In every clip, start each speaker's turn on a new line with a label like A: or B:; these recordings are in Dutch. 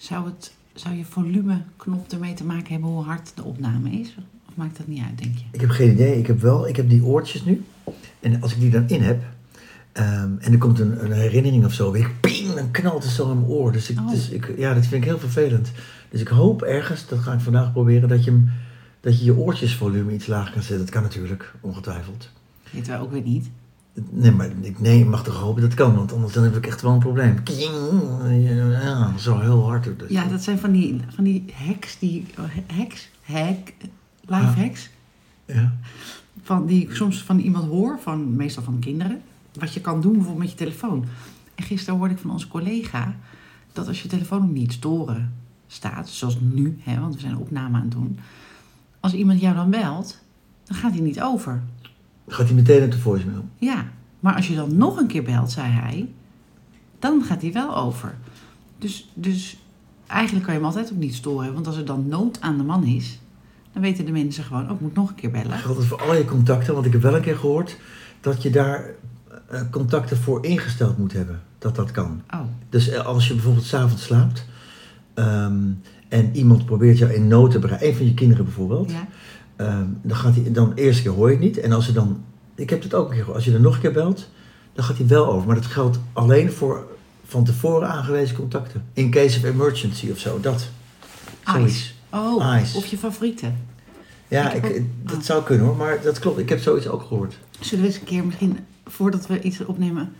A: Zou, het, zou je volumeknop ermee te maken hebben hoe hard de opname is? Of maakt dat niet uit, denk je?
B: Ik heb geen idee. Ik heb wel, ik heb die oortjes nu. En als ik die dan in heb, ehm, en er komt een, een herinnering of zo, weer ping, dan knalt het zo in mijn oor. Dus, ik,
A: Oh.
B: dus ik, ja, dat vind ik heel vervelend. Dus ik hoop ergens, dat ga ik vandaag proberen, dat je, hem, dat je je oortjesvolume iets lager kan zetten. Dat kan natuurlijk, ongetwijfeld.
A: Weten wij ook weer niet.
B: Nee, maar ik nee, mag toch hopen dat kan, want anders dan heb ik echt wel een probleem. King, ja, zo heel hard. Dus.
A: Ja, dat zijn van die, van die hacks, die hacks, hack, live
B: Ah.
A: hacks,
B: Ja.
A: van die ik soms van iemand hoor, van, meestal van kinderen, wat je kan doen bijvoorbeeld met je telefoon. En gisteren hoorde ik van onze collega dat als je telefoon op niet storen staat, zoals nu, hè, want we zijn een opname aan het doen, als iemand jou dan belt, dan gaat hij niet over.
B: Gaat hij meteen op de voicemail?
A: Ja, maar als je dan nog een keer belt, zei hij, dan gaat hij wel over. Dus, dus eigenlijk kan je hem altijd op niet storen. Want als er dan nood aan de man is, dan weten de mensen gewoon, oh, ik moet nog een keer bellen.
B: Geldt het voor al je contacten? Want ik heb wel een keer gehoord dat je daar eh, contacten voor ingesteld moet hebben. Dat dat kan.
A: Oh,
B: Dus eh, als je bijvoorbeeld s'avonds slaapt ehm, en iemand probeert jou in nood te bereiken, een van je kinderen bijvoorbeeld,
A: ja.
B: Ehm, dan gaat hij, dan de eerste keer hoor je het niet. En als er dan, ik heb het ook een keer gehoord, als je er nog een keer belt, dan gaat hij wel over. Maar dat geldt alleen voor van tevoren aangewezen contacten. In case of emergency of zo, dat. Zoiets.
A: Ice. Oh,
B: Ice.
A: of je favorieten.
B: Ja,
A: Ik
B: ik,
A: heb ook-
B: dat
A: ah.
B: zou kunnen hoor, maar dat klopt. Ik heb zoiets ook gehoord.
A: Zullen we eens een keer misschien, voordat we iets opnemen,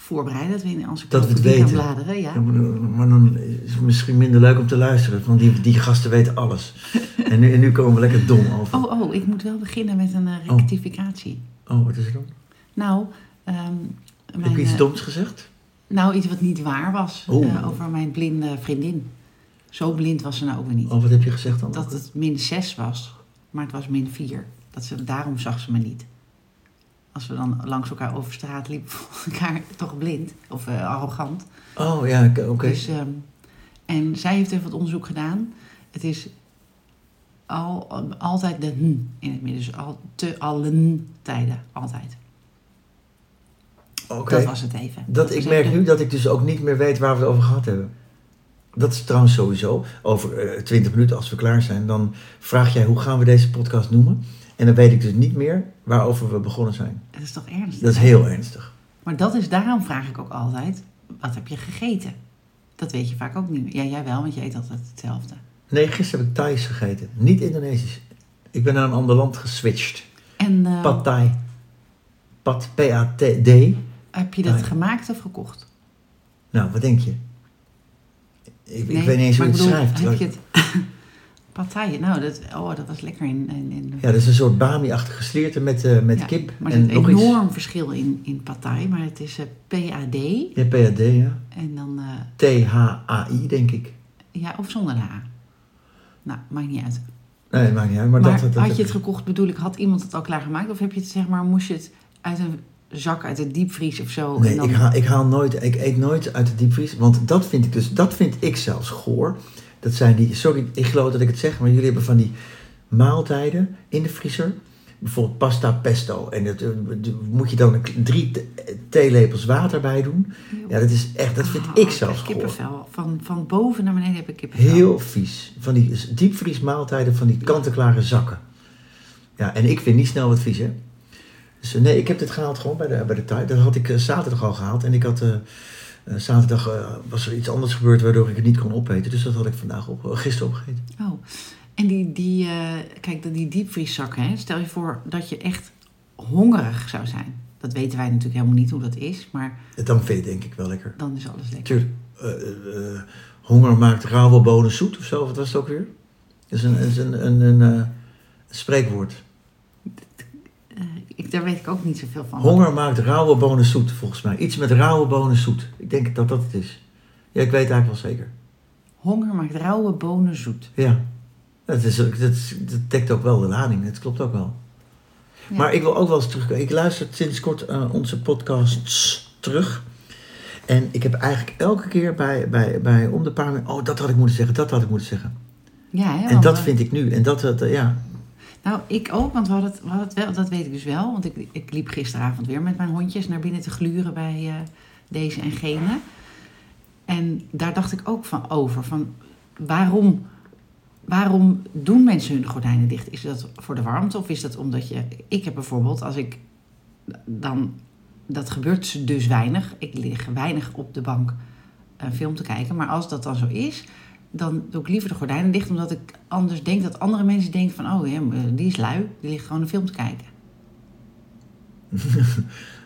A: voorbereiden? Dat we in onze
B: Dat we het weten.
A: bladeren, ja.
B: Ja, maar, dan- is het misschien minder leuk om te luisteren, want die, die gasten weten alles. En nu, en nu komen we lekker dom over.
A: Oh, oh, ik moet wel beginnen met een eh,
B: Oh.
A: rectificatie.
B: Oh, wat is er dan?
A: Nou, ehm
B: Heb je iets
A: eh,
B: doms gezegd?
A: Nou, iets wat niet waar was eh, over mijn blinde vriendin. Zo blind was ze nou ook weer niet.
B: Oh, wat heb je gezegd dan?
A: Dat het min 6 was, maar het was min 4. Dat ze, daarom zag ze me niet. Als we dan langs elkaar over straat liepen, haar toch blind of eh, arrogant.
B: Oh, ja, oké.
A: Dus, ehm, en zij heeft even wat onderzoek gedaan. Het is al, altijd de n in het midden. Dus al, te allen tijden, altijd.
B: Oké.
A: Dat was het even.
B: Dat, ik merk
A: even-
B: nu dat ik dus ook niet meer weet waar we het over gehad hebben. Dat is trouwens sowieso. Over eh 20 minuten, als we klaar zijn, dan vraag jij hoe gaan we deze podcast noemen. En dan weet ik dus niet meer waarover we begonnen zijn.
A: Dat is toch ernstig?
B: Dat is heel ernstig.
A: Maar dat is, daarom vraag ik ook altijd, wat heb je gegeten? Dat weet je vaak ook niet meer. Ja, jij wel, want je eet altijd hetzelfde.
B: Nee, gisteren heb ik Thais gegeten. Niet Indonesisch. Ik ben naar een ander land geswitcht.
A: En eh,
B: Pad Thai. Pad, P-A-T-D.
A: heb je dat
B: Thai.
A: gemaakt of gekocht?
B: Nou, wat denk je? Ik, ik weet niet eens hoe je het schrijft.
A: Heb je het... Partij, nou, dat, oh, dat was lekker in... in, in
B: Ja, dat is een soort bami-achtige slierte met, eh, met
A: Ja,
B: kip.
A: Maar
B: en
A: er is een
B: iets.
A: enorm verschil in, in partij, maar het is eh, PAD
B: Ja, PAD, ja.
A: en dan, eh,
B: T-H-A-I, denk ik.
A: ja, of zonder de A. Nou, maakt niet uit.
B: Nee, dat maakt niet uit. Maar,
A: Maar,
B: dat, dat,
A: had je het gekocht, bedoel ik, had iemand het al klaargemaakt? Of heb je het, zeg maar, moest je het uit een zak uit de diepvries of zo?
B: Nee,
A: en dan...
B: ik, haal, ik haal nooit, ik eet nooit uit de diepvries. Want dat vind ik dus, dat vind ik zelfs goor. Dat zijn die, sorry, ik geloof dat ik het zeg, maar jullie hebben van die maaltijden in de vriezer. Bijvoorbeeld pasta pesto. En dat, eh, moet je dan drie the- theelepels water bij doen. Ja, dat is echt, dat vind ik zelfs
A: heb
B: goor.
A: Kippenvel. Van, van boven naar beneden heb ik kippenvel.
B: Heel vies. Van die diepvriesmaaltijden, van die kant-en-klare zakken. Ja, en ik vind niet snel wat vies, hè. Dus eh, nee, ik heb dit gehaald gewoon bij de, bij de Thai. Dat had ik eh, zaterdag al gehaald. En ik had... zaterdag eh, was er iets anders gebeurd waardoor ik het niet kon opeten. Dus dat had ik vandaag op, eh, gisteren opgegeten.
A: Oh, en die, die eh, kijk, die diepvrieszakken, hè? stel je voor dat je echt hongerig zou zijn. Dat weten wij natuurlijk helemaal niet hoe dat is, maar
B: Dan vind je het denk ik wel lekker.
A: dan is alles lekker.
B: Tuurlijk, eh, eh, eh, honger maakt rauwe bonen zoet of zo. Wat was het ook weer? Dat is een, is een, een, een eh, spreekwoord.
A: Ik, daar weet ik ook niet zoveel van.
B: Honger maakt rauwe bonen zoet, volgens mij. Iets met rauwe bonen zoet. Ik denk dat dat het is. Ja, ik weet het eigenlijk wel zeker.
A: Honger maakt rauwe bonen zoet.
B: Ja. Dat, is, dat, dat dekt ook wel de lading. Dat klopt ook wel.
A: Ja.
B: Maar ik wil ook wel eens terugkomen. Ik luister sinds kort eh, onze podcasts terug. En ik heb eigenlijk elke keer bij, bij, bij om de paar minuten... Oh, dat had ik moeten zeggen, dat had ik moeten zeggen.
A: Ja, hè,
B: en dat vind ik nu. En dat, dat, eh, ja.
A: Nou, ik ook, want we het, we het wel, dat weet ik dus wel. Want ik, ik liep gisteravond weer met mijn hondjes naar binnen te gluren bij eh, deze en gene. En daar dacht ik ook van over. Van, waarom, waarom doen mensen hun gordijnen dicht? Is dat voor de warmte of is dat omdat je... Ik heb bijvoorbeeld, als ik dan... Dat gebeurt dus weinig. Ik lig weinig op de bank een film te kijken. Maar als dat dan zo is, dan doe ik liever de gordijnen dicht. Omdat ik anders denk dat andere mensen denken van... Oh, ja, die is lui. Die ligt gewoon een film te kijken.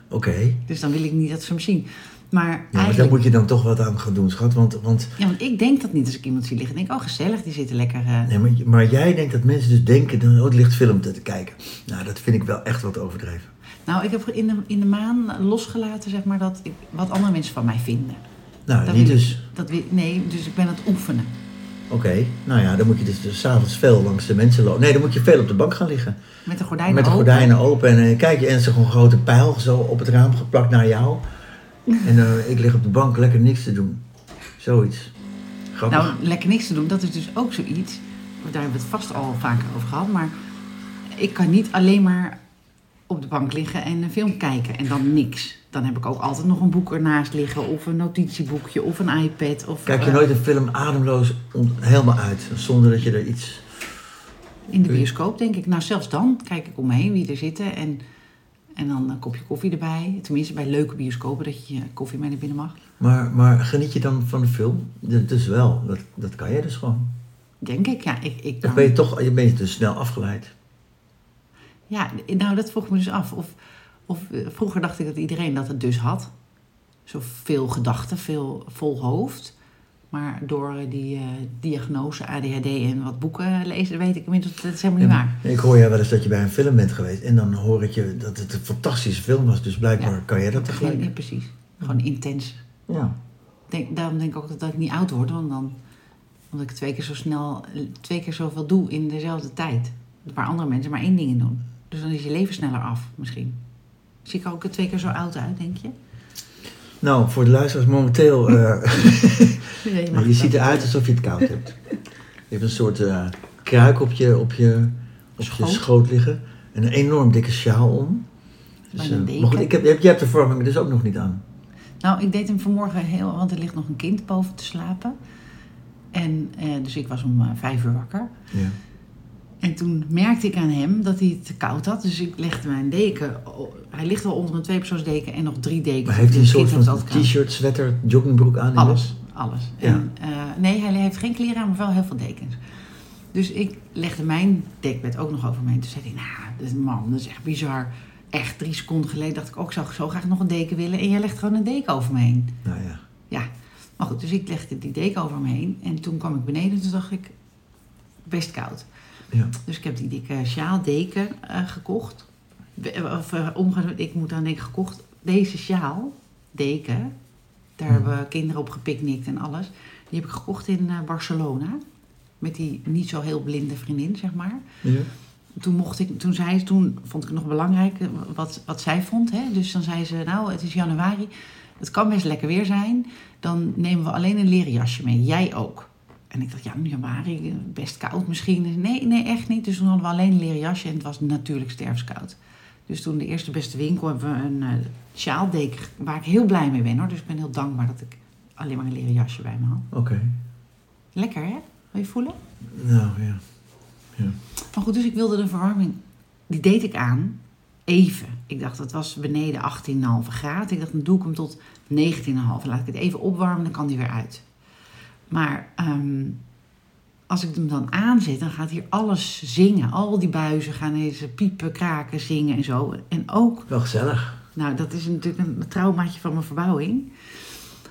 B: Oké.
A: Dus dan wil ik niet dat ze hem zien. Maar,
B: Ja, maar daar moet je dan toch wat aan gaan doen, schat. Want, want
A: Ja, want ik denk dat niet als ik iemand zie liggen. Ik denk, oh gezellig, die zitten lekker... eh,
B: nee, maar, maar jij denkt dat mensen dus denken, dan, oh, het ligt film te kijken. Nou, dat vind ik wel echt wat overdreven.
A: Nou, ik heb in de, in de maan losgelaten, zeg maar, dat ik, wat andere mensen van mij vinden.
B: Nou,
A: Dat
B: niet
A: ik-
B: dus.
A: Dat, wil- nee, dus ik ben aan het oefenen.
B: Oké, nou ja, dan moet je dus, dus 's avonds veel langs de mensen lopen. Nee, dan moet je veel op de bank gaan liggen.
A: Met de gordijnen
B: Met de
A: open.
B: gordijnen open en eh, kijk je, en een grote pijl zo op het raam geplakt naar jou. En eh, ik lig op de bank lekker niks te doen. Zoiets. Grappig.
A: Nou, lekker niks te doen, dat is dus ook zoiets. Daar hebben we het vast al vaker over gehad. Maar ik kan niet alleen maar op de bank liggen en een film kijken en dan niks. Dan heb ik ook altijd nog een boek ernaast liggen, of een notitieboekje, of een iPad. Of,
B: Kijk je
A: eh,
B: nooit een film ademloos helemaal uit, zonder dat je er iets...
A: In de bioscoop, denk ik. Nou, zelfs dan kijk ik om me heen wie er zitten. En, en dan een kopje koffie erbij. Tenminste, bij leuke bioscopen dat je je koffie mee naar binnen mag.
B: Maar, maar geniet je dan van de film? Dat is wel, dat, dat kan je dus gewoon.
A: Denk ik, ja. Ik, ik kan,
B: ben je toch, je bent dus snel afgeleid.
A: Ja, nou, dat vroeg me dus af. Of, of eh, vroeger dacht ik dat iedereen dat het dus had. Zoveel gedachten, veel vol hoofd. Maar door eh, die eh, diagnose ADHD en wat boeken lezen, weet ik inmiddels dat is helemaal niet waar.
B: Ik hoor jij wel eens dat je bij een film bent geweest en dan hoor ik je dat het een fantastische film was. Dus blijkbaar
A: Ja.
B: kan jij dat
A: Ja,
B: tegelijk.
A: precies. Gewoon intens.
B: Ja.
A: Denk, daarom denk ik ook dat ik niet oud word, want dan omdat ik twee keer zo snel, twee keer zoveel doe in dezelfde tijd. Waar andere mensen maar één ding doen. Dus dan is je leven sneller af, misschien. Zie ik ook twee keer zo oud uit, denk je?
B: Nou, voor de luisteraars momenteel, eh,
A: Nee,
B: nou, je ziet eruit alsof je het koud hebt. Je hebt een soort eh, kruik op je, op, je, op je
A: Schoot.
B: schoot liggen en een enorm dikke sjaal om. Dus, eh, maar goed, ik heb, jij hebt de vorming dus ook nog niet aan.
A: Nou, ik deed hem vanmorgen heel, want er ligt nog een kind boven te slapen. En dus ik was om vijf uur wakker.
B: Ja.
A: En toen merkte ik aan hem dat hij het te koud had. Dus ik legde mijn deken. Hij ligt wel onder een tweepersoonsdeken en nog drie dekens.
B: Maar heeft hij een soort van t-shirt, sweater, joggingbroek aan?
A: Alles, alles.
B: Ja.
A: En, eh, nee, hij heeft geen kleren aan, maar wel heel veel dekens. Dus ik legde mijn dekbed ook nog over me heen. Toen zei hij, nou, dat is- man, dat is echt bizar. Echt drie seconden geleden dacht ik ook, zou ik zo graag nog een deken willen. En jij legt gewoon een deken over me heen.
B: Nou ja.
A: Ja, maar goed, dus ik legde die deken over me heen. En toen kwam ik beneden en toen dacht ik, best koud.
B: Ja.
A: Dus ik heb die dikke sjaal deken eh, gekocht. We- Of eh, omgaan, ik moet aan denken gekocht. Deze sjaal, deken, daar hebben kinderen op gepicnict en alles. Die heb ik gekocht in eh, Barcelona. Met die niet zo heel blinde vriendin, zeg maar.
B: ja.
A: Toen, mocht ik, toen, zei ze, toen vond ik het nog belangrijk eh, wat, wat zij vond. Hè? Dus dan zei ze, nou, het is januari. Het kan best lekker weer zijn. Dan nemen we alleen een leren jasje mee. Jij ook. En ik dacht, ja, januari, eh, best koud misschien. Nee, nee, echt niet. Dus toen hadden we alleen een leren jasje en het was natuurlijk sterfskoud. Dus toen de eerste beste winkel hebben we een eh sjaaldeken waar ik heel blij mee ben hoor. Dus ik ben heel dankbaar dat ik alleen maar een leren jasje bij me had.
B: Oké.
A: Lekker hè? Wil je voelen?
B: Nou ja. ja.
A: Maar goed, dus ik wilde de verwarming, die deed ik aan, even. Ik dacht, het was beneden 18,5 graden. Ik dacht, dan doe ik hem tot 19,5. Laat ik het even opwarmen, dan kan die weer uit. Maar ehm, als ik hem dan aanzet, dan gaat hier alles zingen. Al die buizen gaan eens piepen, kraken, zingen en zo. En ook
B: Wel gezellig.
A: nou, dat is natuurlijk een traumaatje van mijn verbouwing.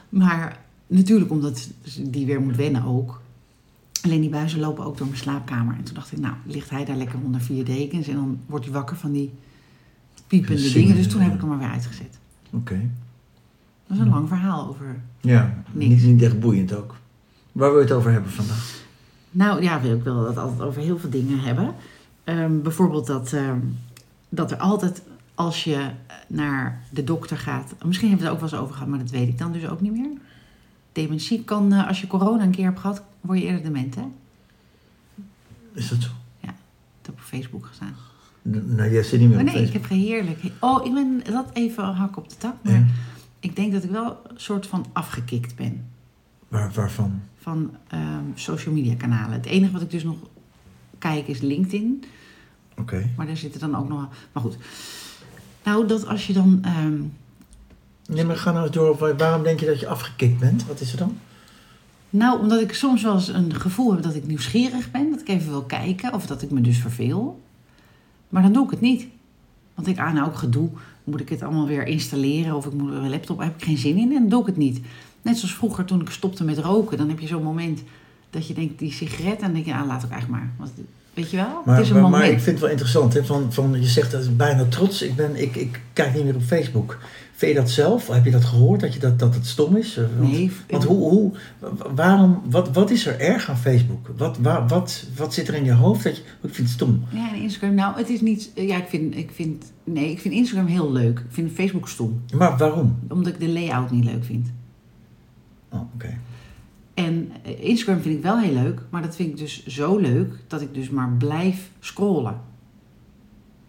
A: Maar natuurlijk omdat die weer moet wennen ook. Alleen die buizen lopen ook door mijn slaapkamer. En toen dacht ik, nou, ligt hij daar lekker onder vier dekens. En dan wordt hij wakker van die piepende
B: Zingen,
A: dingen. Dus toen heb ik hem maar weer uitgezet.
B: Oké.
A: Dat is een lang verhaal over...
B: Ja,
A: Niks.
B: niet, niet echt boeiend ook. Waar wil je het over hebben vandaag?
A: Nou ja, ik wil het altijd over heel veel dingen hebben. Ehm, bijvoorbeeld dat, ehm, dat er altijd, als je naar de dokter gaat... Misschien hebben we het ook wel eens over gehad, maar dat weet ik dan dus ook niet meer. Dementie kan, eh, als je corona een keer hebt gehad, word je eerder dement, hè?
B: Is dat zo?
A: Dat heb op Facebook gestaan.
B: Nou, jij zit niet meer
A: Maar
B: op
A: nee, ik heb geheerlijk... Oh, ik ben dat even hak op de tak. Maar
B: Ja.
A: ik denk dat ik wel een soort van afgekikt ben.
B: Waar, waarvan?
A: van ehm, social media kanalen. Het enige wat ik dus nog kijk is LinkedIn.
B: Oké.
A: Maar daar zitten dan ook nog... Maar goed. Nou, dat als je dan... ehm,
B: Nee, maar ga nou eens door. op Waarom denk je dat je afgekikt bent? Wat is er dan?
A: Nou, omdat ik soms wel eens een gevoel heb dat ik nieuwsgierig ben. Dat ik even wil kijken. Of dat ik me dus verveel. Maar dan doe ik het niet. Want ik, ah nou, ook gedoe. Moet ik het allemaal weer installeren? Of ik moet een laptop. Daar heb ik geen zin in. En dan doe ik het niet. Net zoals vroeger toen ik stopte met roken. Dan heb je zo'n moment dat je denkt, die sigaret. En dan denk je, ah, laat ook eigenlijk maar. Want, weet je wel?
B: Maar,
A: het is een
B: maar,
A: moment.
B: maar ik vind het wel interessant. Hè? Van, van, je zegt dat is bijna trots. Ik, ben, ik, ik kijk niet meer op Facebook. Vind je dat zelf? Heb je dat gehoord? Dat, je dat, dat het stom is? Eh, Want,
A: Nee,
B: Want hoe, hoe, wa- waarom, wat, wat is er erg aan Facebook? Wat, waar, wat, wat zit er in je hoofd dat je... Ik vind het stom.
A: Ja, en Instagram. Nou, het is niet... Ja, ik vind, ik vind... Nee, ik vind Instagram heel leuk. Ik vind Facebook stom.
B: Maar waarom?
A: Omdat ik de layout niet leuk vind.
B: Oh, oké.
A: En eh, Instagram vind ik wel heel leuk. Maar dat vind ik dus zo leuk dat ik dus maar blijf scrollen.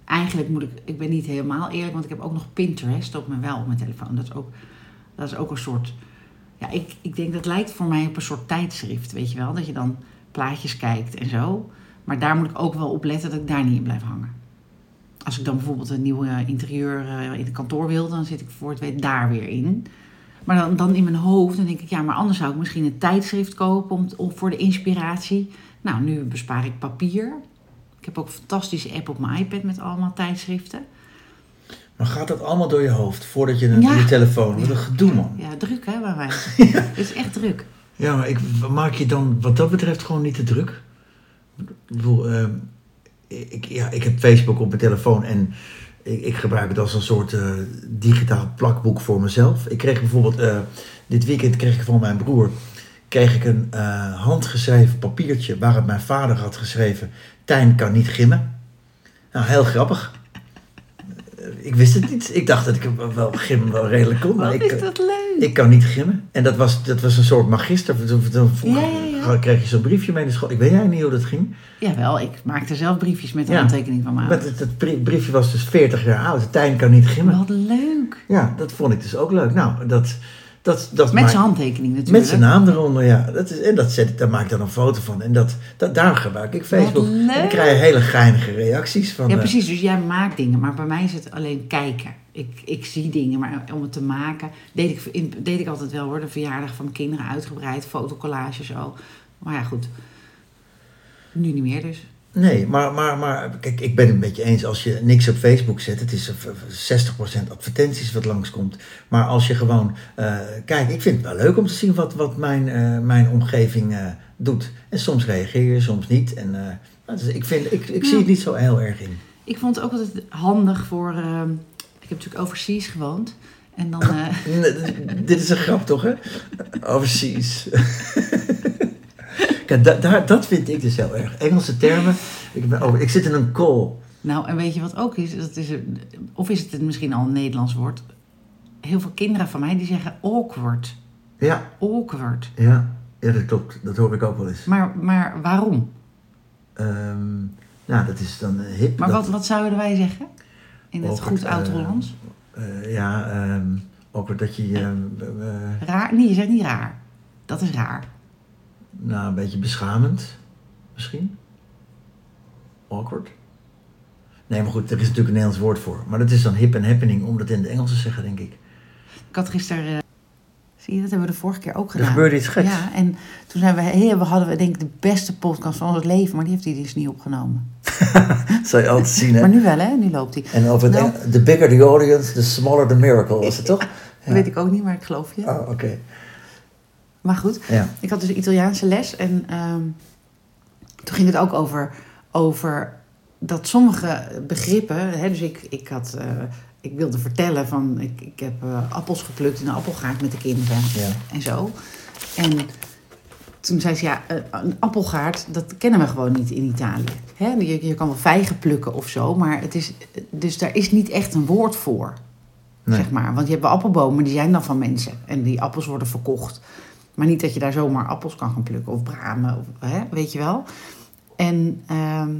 A: Eigenlijk moet ik... Ik ben niet helemaal eerlijk, want ik heb ook nog Pinterest op mijn wel op mijn telefoon. Dat is ook, dat is ook een soort... Ja, ik, ik denk dat lijkt voor mij op een soort tijdschrift, weet je wel. Dat je dan plaatjes kijkt en zo. Maar daar moet ik ook wel op letten dat ik daar niet in blijf hangen. Als ik dan bijvoorbeeld een nieuw interieur eh, in het kantoor wil, dan zit ik voor het weet daar weer in. Maar dan, dan in mijn hoofd, dan denk ik, ja, maar anders zou ik misschien een tijdschrift kopen om, om voor de inspiratie. Nou, nu bespaar ik papier. Ik heb ook een fantastische app op mijn iPad met allemaal tijdschriften.
B: Maar gaat dat allemaal door je hoofd voordat je een,
A: Ja.
B: je telefoon... Wat een gedoe, man.
A: Ja, druk hè, bij mij. Het is echt druk.
B: Ja, maar ik, maak je dan wat dat betreft gewoon niet te druk? Ik bedoel, ehm, ik, ja, ik heb Facebook op mijn telefoon en ik, ik gebruik het als een soort eh, digitaal plakboek voor mezelf. Ik kreeg bijvoorbeeld, eh, dit weekend kreeg ik van mijn broer, kreeg ik een eh, handgeschreven papiertje waarop mijn vader had geschreven, Tijn kan niet gimmen. Nou, heel grappig. Ik wist het niet. Ik dacht dat ik wel gimmen wel redelijk kon. Maar
A: Wat
B: ik,
A: is dat leuk.
B: Ik kan niet gimmen. En dat was, dat was een soort magister. Vroeger
A: Ja,
B: kreeg je zo'n briefje mee naar school. Ik weet eigenlijk niet hoe dat ging.
A: Jawel, ik maakte zelf briefjes met de
B: Ja.
A: handtekening van mijn
B: Maar brie- briefje was dus 40 jaar oud. Tijn kan niet gimmen.
A: Wat leuk.
B: Ja, dat vond ik dus ook leuk. Nou, dat... dat, dat
A: Met zijn handtekening natuurlijk.
B: Met zijn naam eronder, ja. Dat is, en dat zet, ik- daar maak ik dan een foto van. En dat, dat, daar gebruik ik Facebook. En
A: leuk.
B: dan krijg je hele geinige reacties van...
A: Ja,
B: eh,
A: precies. Dus jij maakt dingen, maar bij mij is het alleen kijken. Ik, ik zie dingen, maar om het te maken, deed ik, in- deed ik altijd wel hoor. De verjaardag van kinderen uitgebreid, fotocollage zo. Maar ja, goed. Nu niet meer dus.
B: Nee, maar, maar, maar kijk, ik ben het met je eens. Als je niks op Facebook zet, het is eh, 60% advertenties wat langskomt. Maar als je gewoon, eh, kijk, ik vind het wel leuk om te zien wat, wat mijn, eh, mijn omgeving eh, doet. En soms reageer je, soms niet. En nou, dus ik, vind, ik, ik zie het niet zo heel erg in.
A: Ik vond het ook altijd handig voor... ik heb natuurlijk overseas gewoond. En dan... eh,
B: Nee, Dit is een grap toch, hè? Overseas. Kijk, da, daar, dat vind ik dus heel erg. Engelse termen. Ik, ben over, ik zit in een call.
A: nou, en weet je wat ook is? Dat is een- of is het misschien al een Nederlands woord? Heel veel kinderen van mij die zeggen awkward.
B: Ja,
A: Awkward.
B: ja, ja, dat klopt. Dat hoor ik ook wel eens.
A: Maar, maar waarom?
B: Ehm, nou, dat is dan eh, hip.
A: Maar
B: dat,
A: wat, wat zouden wij zeggen? In het goed
B: eh,
A: oud-Hollands?
B: eh, ja, ehm ook dat je, ehm, eh,
A: Raar? Nee, je zegt niet raar. Dat is raar.
B: nou, een beetje beschamend, misschien. Awkward. Nee, maar goed, er is natuurlijk een Nederlands woord voor. Maar dat is dan hip en happening om dat in het Engels te zeggen, denk ik.
A: Ik had gisteren... zie je, dat hebben we de vorige keer ook
B: Er
A: gedaan.
B: gebeurde iets geks.
A: Ja, en toen zijn we... Hey, we hadden we denk ik de beste podcast van ons leven, maar die heeft hij dus niet opgenomen.
B: Dat zal je altijd zien, hè?
A: Maar nu wel, hè? Nu loopt hij.
B: En over het
A: Nou.
B: The bigger the audience, the smaller the miracle, was het toch?
A: Dat
B: Ja.
A: weet ik ook niet, maar ik geloof je.
B: Oh, oké.
A: Maar goed,
B: Ja.
A: ik had dus Italiaanse les en ehm, toen ging het ook over, over dat sommige begrippen, hè, dus ik, ik, had, eh, ik wilde vertellen van, ik, ik heb eh, appels geplukt in een appelgaard met de kinderen
B: Ja.
A: en zo. En toen zei ze, ja, eh, een appelgaard, dat kennen we gewoon niet in Italië. Hè? Je, je kan wel vijgen plukken of zo, maar het is, dus daar is niet echt een woord voor.
B: Nee.
A: Zeg maar. Want je hebt wel appelbomen, die zijn dan van mensen. En die appels worden verkocht. Maar niet dat je daar zomaar appels kan gaan plukken of bramen, of, hè, weet je wel. En ehm,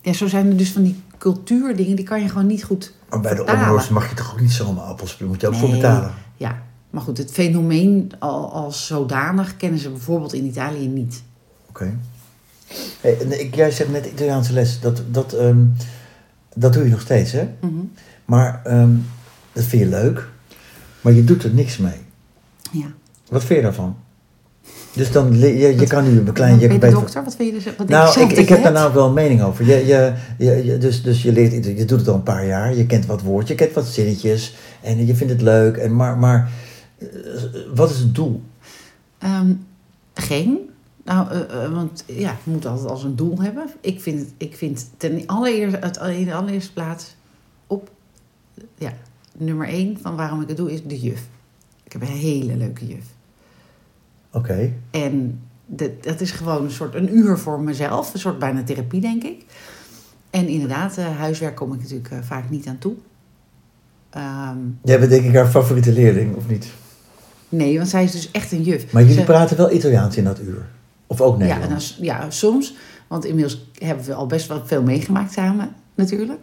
A: ja, zo zijn er dus van die cultuurdingen, die kan je gewoon niet goed
B: Maar bij de omroers mag je toch ook niet zomaar appels plukken? Moet je ook voor betalen?
A: Ja, Maar goed, het fenomeen al, als zodanig kennen ze bijvoorbeeld in Italië niet.
B: Oké. Hey, ik, jij zegt net Italiaanse les. Dat, dat, ehm, dat doe je nog steeds, hè?
A: Mhm.
B: Maar ehm, dat vind je leuk. Maar je doet er niks mee.
A: Ja.
B: Wat vind je daarvan? Dus dan, je, je kan nu een klein...
A: Wat
B: Je
A: ben je dokter? Wat vind je dus? Wat denk je
B: Nou,
A: zelf
B: ik, ik
A: je
B: heb daar nou wel een mening over. Je, je, je, je- dus, dus je leert, je doet het al een paar jaar. Je kent wat woordjes, je kent wat zinnetjes. En je vindt het leuk. En maar, maar eh, wat is het doel?
A: Ehm, geen. Nou, eh, eh, want ja, je moet altijd als een doel hebben. Ik vind, ik vind ten allereerste, het, in de allereerste plaats op ja, nummer één van waarom ik het doe, is de juf. Ik heb een hele leuke juf.
B: Oké.
A: En dat, dat is gewoon een soort een uur voor mezelf. Een soort bijna therapie, denk ik. En inderdaad, eh, huiswerk kom ik natuurlijk eh, vaak niet aan toe. Ehm,
B: Jij bent denk ik haar favoriete leerling, of niet?
A: nee, want zij is dus echt een juf.
B: Maar jullie
A: Ze-
B: praten wel Italiaans in dat uur? Of ook
A: Ja,
B: Nederlands?
A: als, ja, soms. Want inmiddels hebben we al best wel veel meegemaakt samen, natuurlijk.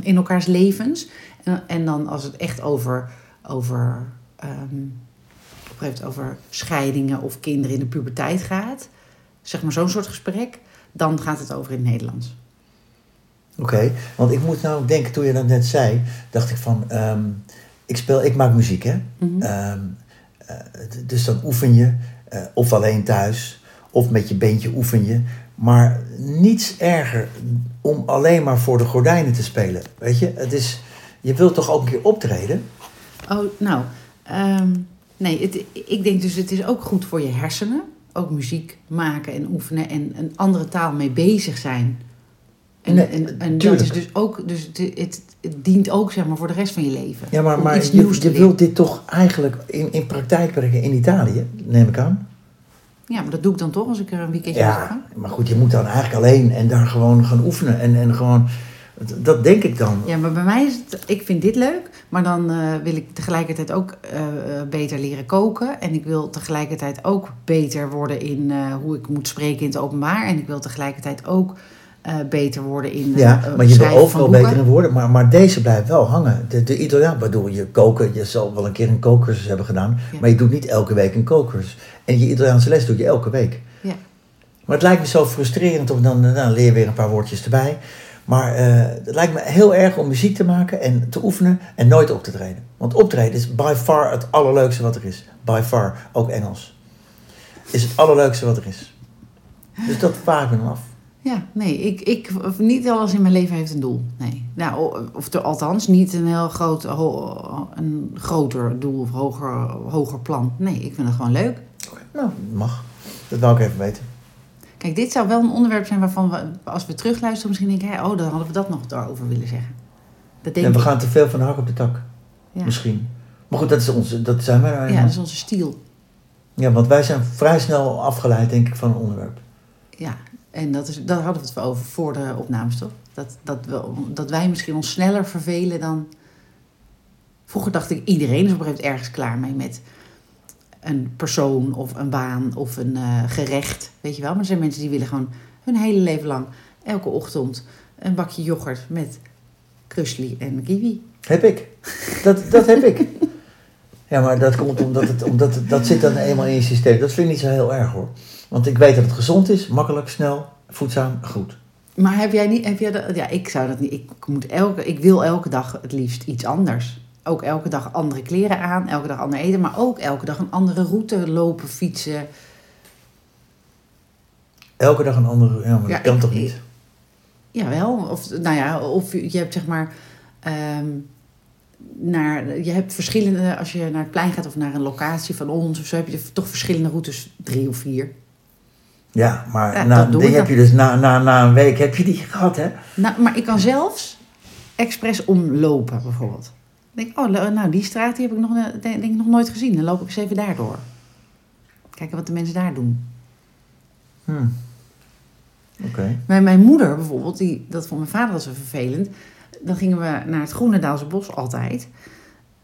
A: In elkaars levens. En, en dan als het echt over, over, ehm, op een gegeven moment over scheidingen of kinderen in de puberteit gaat. Zeg maar zo'n soort gesprek. Dan gaat het over in het Nederlands.
B: Oké, want ik moet nou denken, toen je dat net zei, dacht ik van, ehm, ik speel, ik maak muziek hè.
A: Mhm.
B: Ehm, eh, dus dan oefen je, eh, of alleen thuis, of met je beentje oefen je. Maar niets erger om alleen maar voor de gordijnen te spelen. Weet je, het is, je wilt toch ook een keer optreden?
A: Oh, nou. ehm, nee, het, ik denk dus het is ook goed voor je hersenen. Ook muziek maken en oefenen en een andere taal mee bezig zijn. En,
B: Nee,
A: en, en dat is dus ook, dus het, het, het dient ook zeg maar voor de rest van je leven.
B: Ja, maar, maar je, je wilt dit toch eigenlijk in, in praktijk brengen in Italië, neem ik aan?
A: Ja, maar dat doe ik dan toch als ik er een weekendje ga.
B: Ja, maar goed, je moet dan eigenlijk alleen en daar gewoon gaan oefenen. En, en gewoon, dat denk ik dan.
A: Ja, maar bij mij is het, ik vind dit leuk, maar dan eh, wil ik tegelijkertijd ook eh, beter leren koken. En ik wil tegelijkertijd ook beter worden in eh, hoe ik moet spreken in het openbaar. En ik wil tegelijkertijd ook beter worden in
B: Ja, maar je wil overal beter in worden. Maar, maar deze blijft wel hangen. De, de Italiaan, bedoel je koken. Je zal wel een keer een kookcursus hebben gedaan.
A: Ja.
B: Maar je doet niet elke week een kookcursus. En je Italiaanse les doe je elke week.
A: Ja.
B: Maar het lijkt me zo frustrerend. Om dan, dan leer weer een paar woordjes erbij. Maar eh, het lijkt me heel erg om muziek te maken en te oefenen en nooit op te treden. Want optreden is by far het allerleukste wat er is. By far, ook Engels. Is het allerleukste wat er is. Dus dat vraag ik me dan af.
A: Ja, nee, ik, ik, niet alles in mijn leven heeft een doel. Nee. Nou, of er, althans niet een heel groot, ho- een groter doel of hoger, hoger plan. Nee, ik vind het gewoon leuk.
B: Nou, mag. Dat wou ik even weten.
A: Kijk, dit zou wel een onderwerp zijn waarvan we, als we terugluisteren, misschien denken: oh, dan hadden we dat nog daarover willen zeggen. Dat denk
B: En we
A: ik.
B: gaan te veel van de hak op de tak.
A: Ja.
B: Misschien. Maar goed, dat, is onze, dat zijn wij nou
A: ja, dat is onze stiel.
B: Ja, want wij zijn vrij snel afgeleid, denk ik, van een onderwerp.
A: Ja, en dat is, daar hadden we het over voor de opnames, toch? Dat, dat, we, dat wij misschien ons sneller vervelen dan. Vroeger dacht ik, iedereen is op een gegeven moment ergens klaar mee met een persoon of een baan of een eh, gerecht. Weet je wel? Maar er zijn mensen die willen gewoon hun hele leven lang, elke ochtend, een bakje yoghurt met krusli en kiwi.
B: Heb ik. Dat, dat heb ik. Ja, maar dat komt omdat het, omdat het, dat zit dan eenmaal in je systeem. Dat vind ik niet zo heel erg hoor. Want ik weet dat het gezond is, makkelijk, snel, voedzaam, goed.
A: Maar heb jij niet, heb jij dat, ja, ik zou dat niet, ik, moet elke, ik wil elke dag het liefst iets anders. Ook elke dag andere kleren aan, elke dag ander eten, maar ook elke dag een andere route lopen, fietsen.
B: Elke dag een andere, ja, maar
A: Ja,
B: dat kan
A: ik-
B: toch niet?
A: Jawel, of nou ja, of je hebt zeg maar, ehm, naar, je hebt verschillende, als je naar het plein gaat of naar een locatie van ons of zo, heb je toch verschillende routes, drie of vier.
B: Ja, maar
A: Ja,
B: na, die heb
A: dan.
B: je dus na, na, na een week heb je die gehad, hè?
A: Nou, maar ik kan zelfs expres omlopen, bijvoorbeeld. Ik denk, oh, nou, die straat die heb ik nog, denk, ik nog nooit gezien. Dan loop ik eens even daardoor. Kijken wat de mensen daar doen.
B: Hm. Oké.
A: Mijn, mijn moeder bijvoorbeeld, die, dat vond mijn vader wel zo vervelend. Dan gingen we naar het Groenendaalse bos altijd.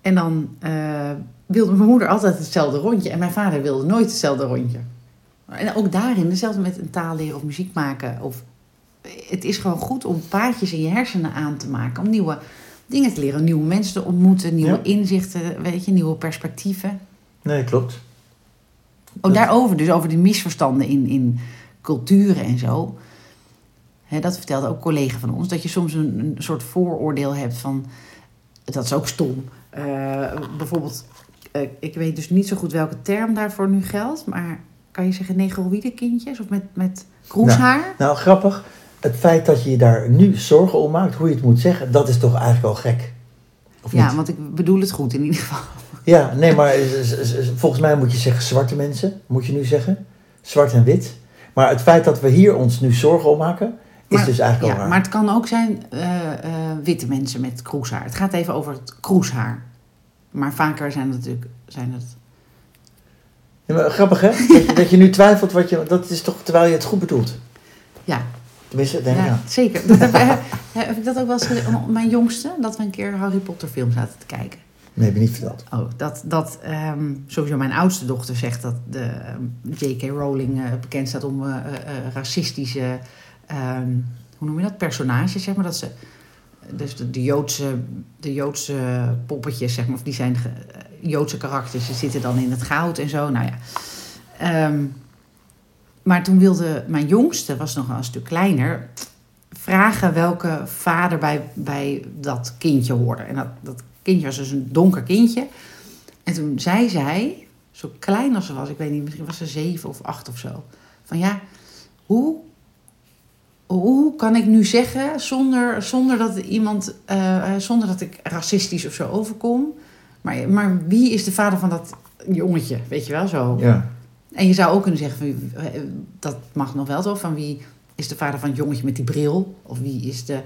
A: En dan eh, wilde mijn moeder altijd hetzelfde rondje. En mijn vader wilde nooit hetzelfde rondje. En ook daarin, hetzelfde met een taal leren of muziek maken. Of, het is gewoon goed om paadjes in je hersenen aan te maken. Om nieuwe... dingen te leren. Nieuwe mensen te ontmoeten, nieuwe
B: Ja.
A: inzichten, weet je, nieuwe perspectieven.
B: Nee, klopt.
A: Ook
B: Dat-
A: daarover, dus over die misverstanden in, in culturen en zo. Hè, dat vertelde ook een collega van ons. Dat je soms een, een soort vooroordeel hebt van... Dat is ook stom. Eh, bijvoorbeeld, eh, ik weet dus niet zo goed welke term daarvoor nu geldt. Maar kan je zeggen negroïde-kindjes? Of met, met kroeshaar?
B: Nou, grappig. Het feit dat je je daar nu zorgen om maakt, hoe je het moet zeggen, dat is toch eigenlijk wel gek. Of
A: ja,
B: niet?
A: want ik bedoel het goed in ieder geval.
B: Ja, nee, maar volgens mij moet je zeggen zwarte mensen, moet je nu zeggen. Zwart en wit. Maar het feit dat we hier ons nu zorgen om maken, is
A: Maar-
B: dus eigenlijk
A: Ja,
B: al
A: maar
B: raar.
A: het kan ook zijn eh, eh, witte mensen met kroeshaar. Het gaat even over het kroeshaar. Maar vaker zijn het natuurlijk... Zijn het,
B: Ja, maar grappig hè? Dat, je- dat je nu twijfelt wat je... Dat is toch terwijl je het goed bedoelt.
A: ja,
B: Tenminste, denk ik
A: ja, zeker. Dat heb, heb, ik dat ook wel eens Mijn jongste, dat we een keer Harry Potter film zaten te kijken.
B: Nee, heb je niet verteld.
A: Oh, dat, dat ehm, sowieso mijn oudste dochter zegt dat de ehm, J.K. Rowling eh, bekend staat om eh, eh, eh, racistische, ehm, hoe noem je dat, personages, zeg maar. Dat ze, dus de, de, Joodse, de Joodse poppetjes, zeg maar, of die zijn eh, Joodse karakters, die zitten dan in het goud en zo. Nou ja. Maar toen wilde mijn jongste, was nog een stuk kleiner, vragen welke vader bij, bij dat kindje hoorde. En dat, dat kindje was dus een donker kindje. En toen zei zij, zo klein als ze was, ik weet niet, misschien was ze zeven of acht of zo. Van ja, hoe, hoe kan ik nu zeggen zonder, zonder dat iemand, eh, eh, zonder dat ik racistisch of zo overkom. Maar, maar wie is de vader van dat jongetje, weet je wel zo?
B: Ja.
A: En je zou ook kunnen zeggen, van, eh, dat mag nog wel zo, van wie is de vader van het jongetje met die bril? Of wie is de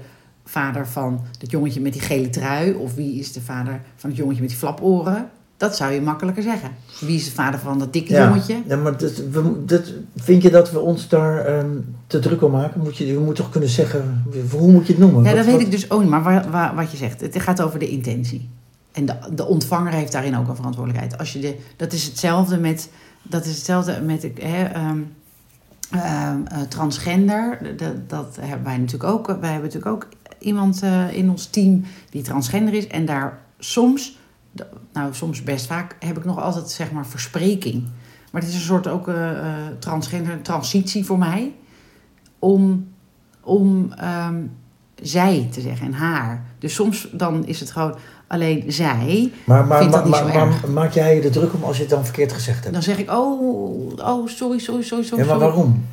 A: vader van het jongetje met die gele trui? Of wie is de vader van het jongetje met die flaporen? Dat zou je makkelijker zeggen. Wie is de vader van dat dikke
B: Ja,
A: jongetje?
B: ja maar dat, we, dat, vind je dat we ons daar ehm, te druk om maken? Moet je, je moet toch kunnen zeggen, hoe moet je het noemen?
A: Ja,
B: Wat-
A: dat weet
B: wat-
A: ik dus ook niet. Maar wa- wa- wat je zegt, het gaat over de intentie. En de, de ontvanger heeft daarin ook een verantwoordelijkheid. Als je de, dat is hetzelfde met, dat is hetzelfde met hè, ehm, ehm, eh, transgender. Dat, dat hebben wij natuurlijk ook. Wij hebben natuurlijk ook iemand eh, in ons team die transgender is. En daar soms, nou soms best vaak, heb ik nog altijd zeg maar verspreking. Maar het is een soort ook eh, transgender transitie voor mij. Om, om ehm, zij te zeggen en haar. Dus soms dan is het gewoon alleen zij.
B: Maar, maar,
A: vind dat
B: maar,
A: niet zo erg.
B: maar maak jij je er druk om als je het dan verkeerd gezegd hebt?
A: Dan zeg ik, oh, oh sorry, sorry, sorry, sorry.
B: ja, maar
A: sorry.
B: waarom?